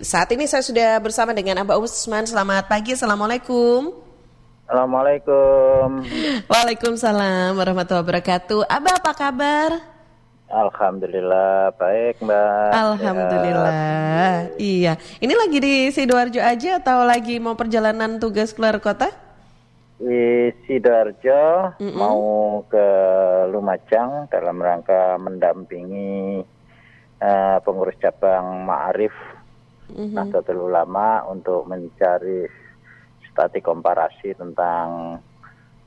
Saat ini saya sudah bersama dengan Abah Usman. Selamat pagi, Assalamualaikum. Assalamualaikum. Waalaikumsalam warahmatullahi wabarakatuh. Abah apa kabar? Alhamdulillah baik Mbak. Alhamdulillah. Iya. Ini lagi di Sidoarjo aja atau lagi mau perjalanan tugas keluar kota? Di Sidoarjo mm -mm. mau ke Lumajang dalam rangka mendampingi uh, pengurus cabang Ma'arif mm -hmm. Nahdlatul Ulama untuk mencari stati komparasi tentang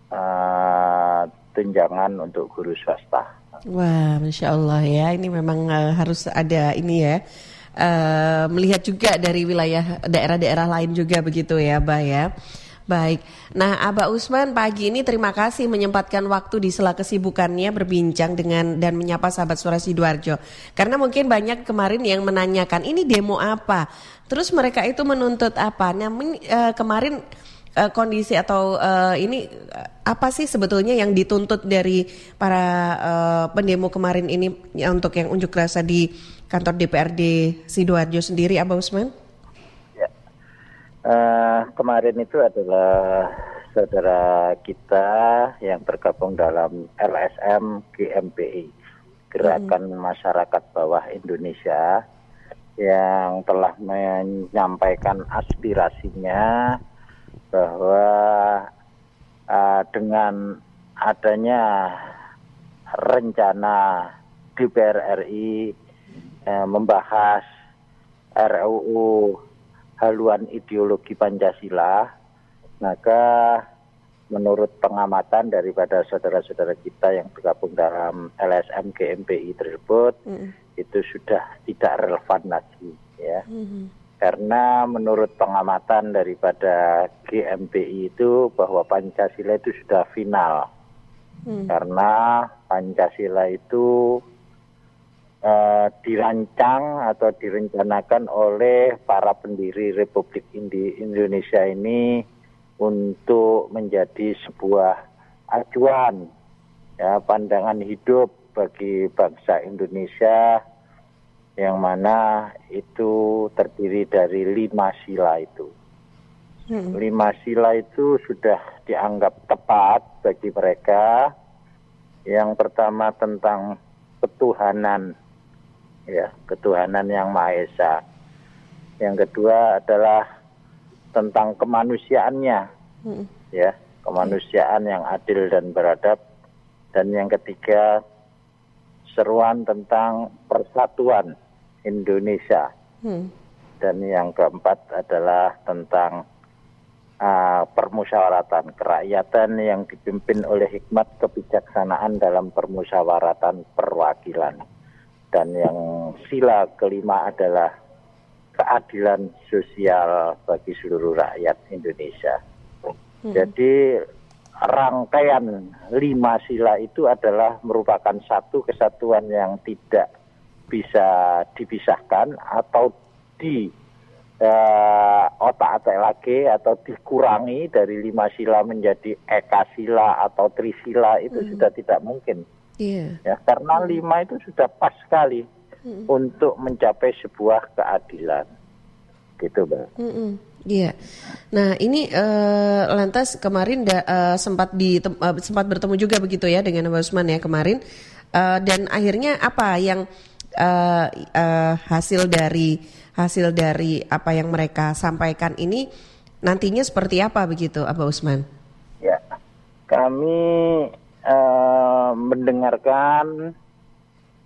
uh, tunjangan untuk guru swasta. Wah, masya Allah ya, ini memang uh, harus ada ini ya. Uh, melihat juga dari wilayah daerah-daerah lain juga begitu ya, Mbak ya. Baik. Nah, Abah Usman pagi ini terima kasih menyempatkan waktu di sela kesibukannya berbincang dengan dan menyapa sahabat suara Sidoarjo. Karena mungkin banyak kemarin yang menanyakan ini demo apa. Terus mereka itu menuntut apa? Nah, uh, kemarin uh, kondisi atau uh, ini apa sih sebetulnya yang dituntut dari para pendemo kemarin ini ya, untuk yang unjuk rasa di kantor DPRD Sidoarjo sendiri, Abah Usman? Uh, kemarin itu adalah saudara kita yang tergabung dalam LSM GMPI, Gerakan hmm. Masyarakat Bawah Indonesia, yang telah menyampaikan aspirasinya bahwa uh, dengan adanya rencana DPR RI uh, membahas RUU haluan ideologi Pancasila, maka menurut pengamatan daripada saudara-saudara kita yang tergabung dalam LSM GMPI tersebut mm. itu sudah tidak relevan lagi ya. Mm. Karena menurut pengamatan daripada GMPI itu bahwa Pancasila itu sudah final. Mm. Karena Pancasila itu uh, dirancang atau direncanakan oleh para pendiri Republik Indi Indonesia ini untuk menjadi sebuah acuan ya pandangan hidup bagi bangsa Indonesia yang mana itu terdiri dari lima sila itu. Hmm. Lima sila itu sudah dianggap tepat bagi mereka. Yang pertama tentang ketuhanan ya ketuhanan yang maha esa. Yang kedua adalah tentang kemanusiaannya, hmm. ya kemanusiaan yang adil dan beradab. Dan yang ketiga seruan tentang persatuan Indonesia. Hmm. Dan yang keempat adalah tentang uh, permusyawaratan kerakyatan yang dipimpin oleh hikmat kebijaksanaan dalam permusyawaratan perwakilan dan yang sila kelima adalah keadilan sosial bagi seluruh rakyat Indonesia. Hmm. Jadi rangkaian lima sila itu adalah merupakan satu kesatuan yang tidak bisa dipisahkan atau di uh, otak-atik lagi atau dikurangi dari lima sila menjadi eka sila atau trisila itu hmm. sudah tidak mungkin. Yeah. Ya, karena lima itu sudah pas sekali mm. untuk mencapai sebuah keadilan, gitu, bang. Mm. Iya. Nah, ini uh, lantas kemarin da, uh, sempat di uh, sempat bertemu juga begitu ya dengan Mbak Usman ya kemarin. Uh, dan akhirnya apa yang uh, uh, hasil dari hasil dari apa yang mereka sampaikan ini nantinya seperti apa begitu, Abah Usman? Ya, kami uh, mendengarkan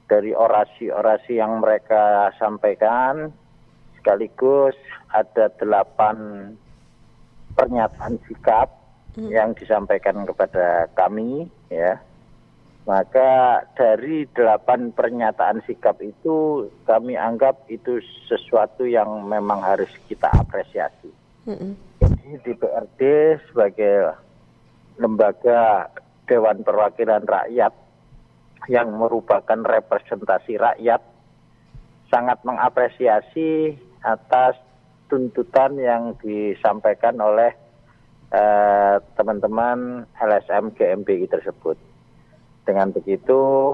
dari orasi-orasi yang mereka sampaikan sekaligus ada delapan pernyataan sikap hmm. yang disampaikan kepada kami ya maka dari delapan pernyataan sikap itu kami anggap itu sesuatu yang memang harus kita apresiasi. Hmm. Jadi DPRD sebagai lembaga Dewan Perwakilan Rakyat yang merupakan representasi rakyat sangat mengapresiasi atas tuntutan yang disampaikan oleh eh, teman-teman eh, LSM GMBI tersebut. Dengan begitu,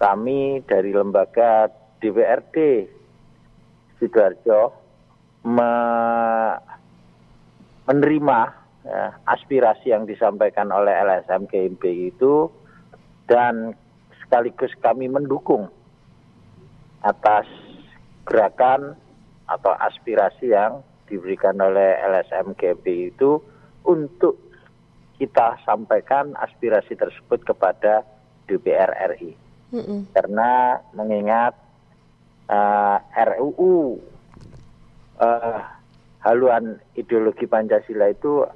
kami dari lembaga DPRD Sidoarjo me menerima ya, aspirasi yang disampaikan oleh LSM GMP itu dan sekaligus kami mendukung atas gerakan atau aspirasi yang diberikan oleh LSM GMP itu untuk kita sampaikan aspirasi tersebut kepada DPR RI. Mm -mm. Karena mengingat uh, eh, RUU uh, eh, haluan ideologi Pancasila itu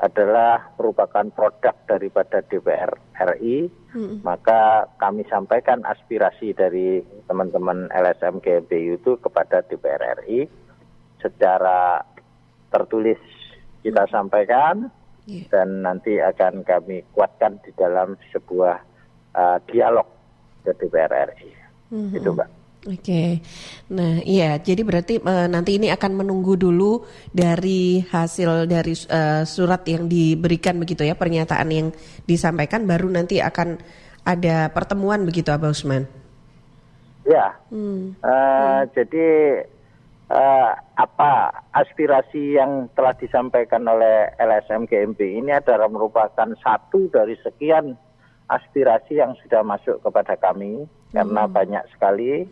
adalah merupakan produk daripada DPR RI, hmm. maka kami sampaikan aspirasi dari teman-teman LSM GMBU itu kepada DPR RI secara tertulis kita hmm. sampaikan yeah. dan nanti akan kami kuatkan di dalam sebuah uh, dialog ke DPR RI. Hmm. Itu, Mbak. Oke, okay. nah iya, jadi berarti uh, nanti ini akan menunggu dulu dari hasil dari uh, surat yang diberikan begitu ya, pernyataan yang disampaikan, baru nanti akan ada pertemuan begitu, Abah Usman. Ya, hmm. Uh, hmm. jadi uh, apa aspirasi yang telah disampaikan oleh LSM GMP ini adalah merupakan satu dari sekian aspirasi yang sudah masuk kepada kami karena hmm. banyak sekali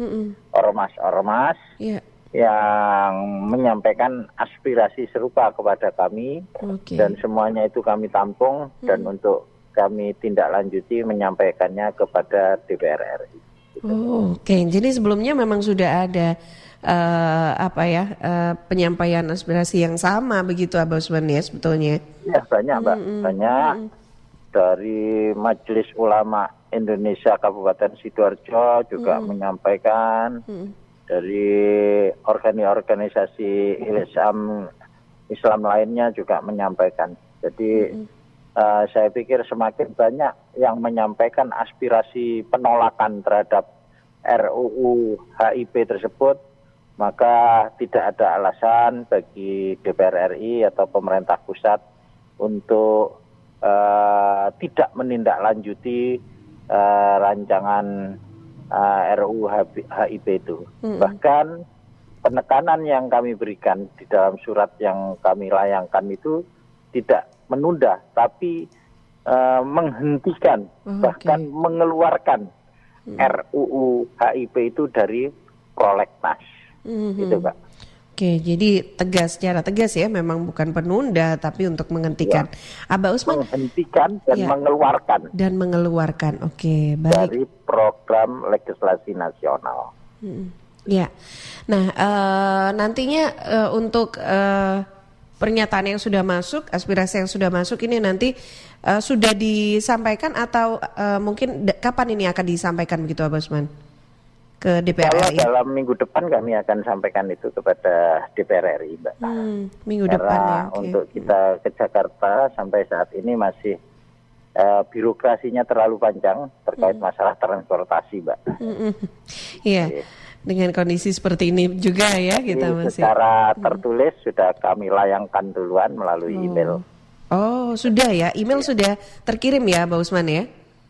ormas-ormas yeah. yang menyampaikan aspirasi serupa kepada kami okay. dan semuanya itu kami tampung mm. dan untuk kami tindak lanjuti menyampaikannya kepada DPR RI. Oh, Oke, okay. jadi sebelumnya memang sudah ada uh, apa ya uh, penyampaian aspirasi yang sama begitu Abah Usman ya sebetulnya? Ya banyak Mbak, -hmm. banyak -hmm. dari Majelis Ulama Indonesia Kabupaten Sidoarjo juga hmm. menyampaikan hmm. dari organisasi Islam Islam lainnya juga menyampaikan. Jadi hmm. uh, saya pikir semakin banyak yang menyampaikan aspirasi penolakan terhadap RUU HIP tersebut, maka tidak ada alasan bagi DPR RI atau pemerintah pusat untuk uh, tidak menindaklanjuti uh, rancangan uh, eh, RUU HIP itu. Hmm. Bahkan penekanan yang kami berikan di dalam surat yang kami layangkan itu tidak menunda, tapi uh, menghentikan, oh, bahkan okay. mengeluarkan hmm. RUU HIP itu dari prolegnas. Hmm. Itu, Pak. Oke, jadi tegas secara tegas ya, memang bukan penunda tapi untuk menghentikan. Ya. Abah Usman menghentikan dan ya. mengeluarkan. Dan mengeluarkan. Oke, baik. Dari program legislasi nasional. Hmm. Ya. Nah, uh, nantinya uh, untuk uh, pernyataan yang sudah masuk, aspirasi yang sudah masuk ini nanti uh, sudah disampaikan atau uh, mungkin kapan ini akan disampaikan begitu Abah Usman? Ke DPR Kalau RI? dalam minggu depan kami akan sampaikan itu kepada DPR RI, Mbak. Hmm, minggu Karena depan ya. Okay. untuk kita ke Jakarta sampai saat ini masih uh, birokrasinya terlalu panjang terkait hmm. masalah transportasi, Mbak. Hmm, hmm. Iya. Hmm. Dengan kondisi seperti ini juga ya kita masih. Secara hmm. tertulis hmm. sudah kami layangkan duluan melalui oh. email. Oh, sudah ya. Email ya. sudah terkirim ya, Mbak Usman ya?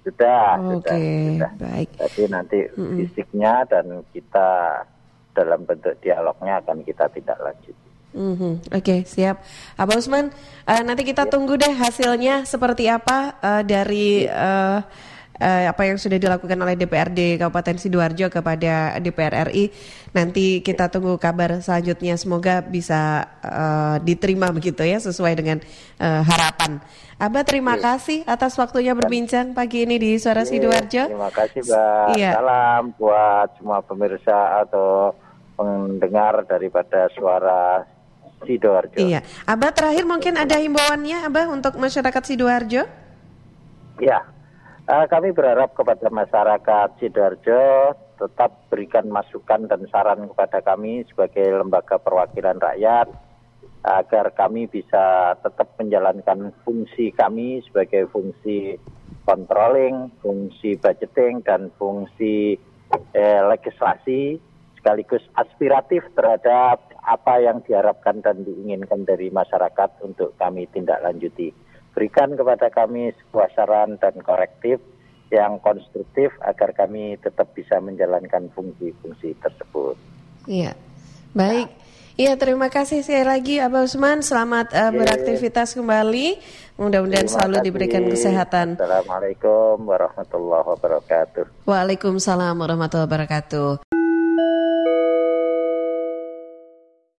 Sudah, Oke, okay, sudah, baik. Jadi nanti mm -mm. fisiknya dan kita dalam bentuk dialognya akan kita tidak lanjut. Mm -hmm. Oke, okay, siap. Abah Usman, uh, nanti kita ya. tunggu deh hasilnya seperti apa uh, dari uh, uh, apa yang sudah dilakukan oleh DPRD Kabupaten Sidoarjo kepada DPR RI. Nanti kita tunggu kabar selanjutnya. Semoga bisa uh, diterima begitu ya sesuai dengan uh, harapan. Abah terima ya. kasih atas waktunya berbincang pagi ini di Suara ya, Sidoarjo. Terima kasih, Mbak. Ya. Salam buat semua pemirsa atau pendengar daripada Suara Sidoarjo. Iya. Abah terakhir mungkin ada himbauannya Abah untuk masyarakat Sidoarjo? Ya, Uh, kami berharap kepada masyarakat Sidoarjo tetap berikan masukan dan saran kepada kami sebagai lembaga perwakilan rakyat agar kami bisa tetap menjalankan fungsi kami sebagai fungsi controlling, fungsi budgeting dan fungsi eh, legislasi sekaligus aspiratif terhadap apa yang diharapkan dan diinginkan dari masyarakat untuk kami tindak lanjuti berikan kepada kami sebuah saran dan korektif yang konstruktif agar kami tetap bisa menjalankan fungsi-fungsi tersebut. Iya. Baik. Iya, terima kasih sekali lagi Abah Usman. Selamat uh, beraktivitas kembali. Mudah-mudahan selalu diberikan kesehatan. Assalamualaikum warahmatullahi wabarakatuh. Waalaikumsalam warahmatullahi wabarakatuh.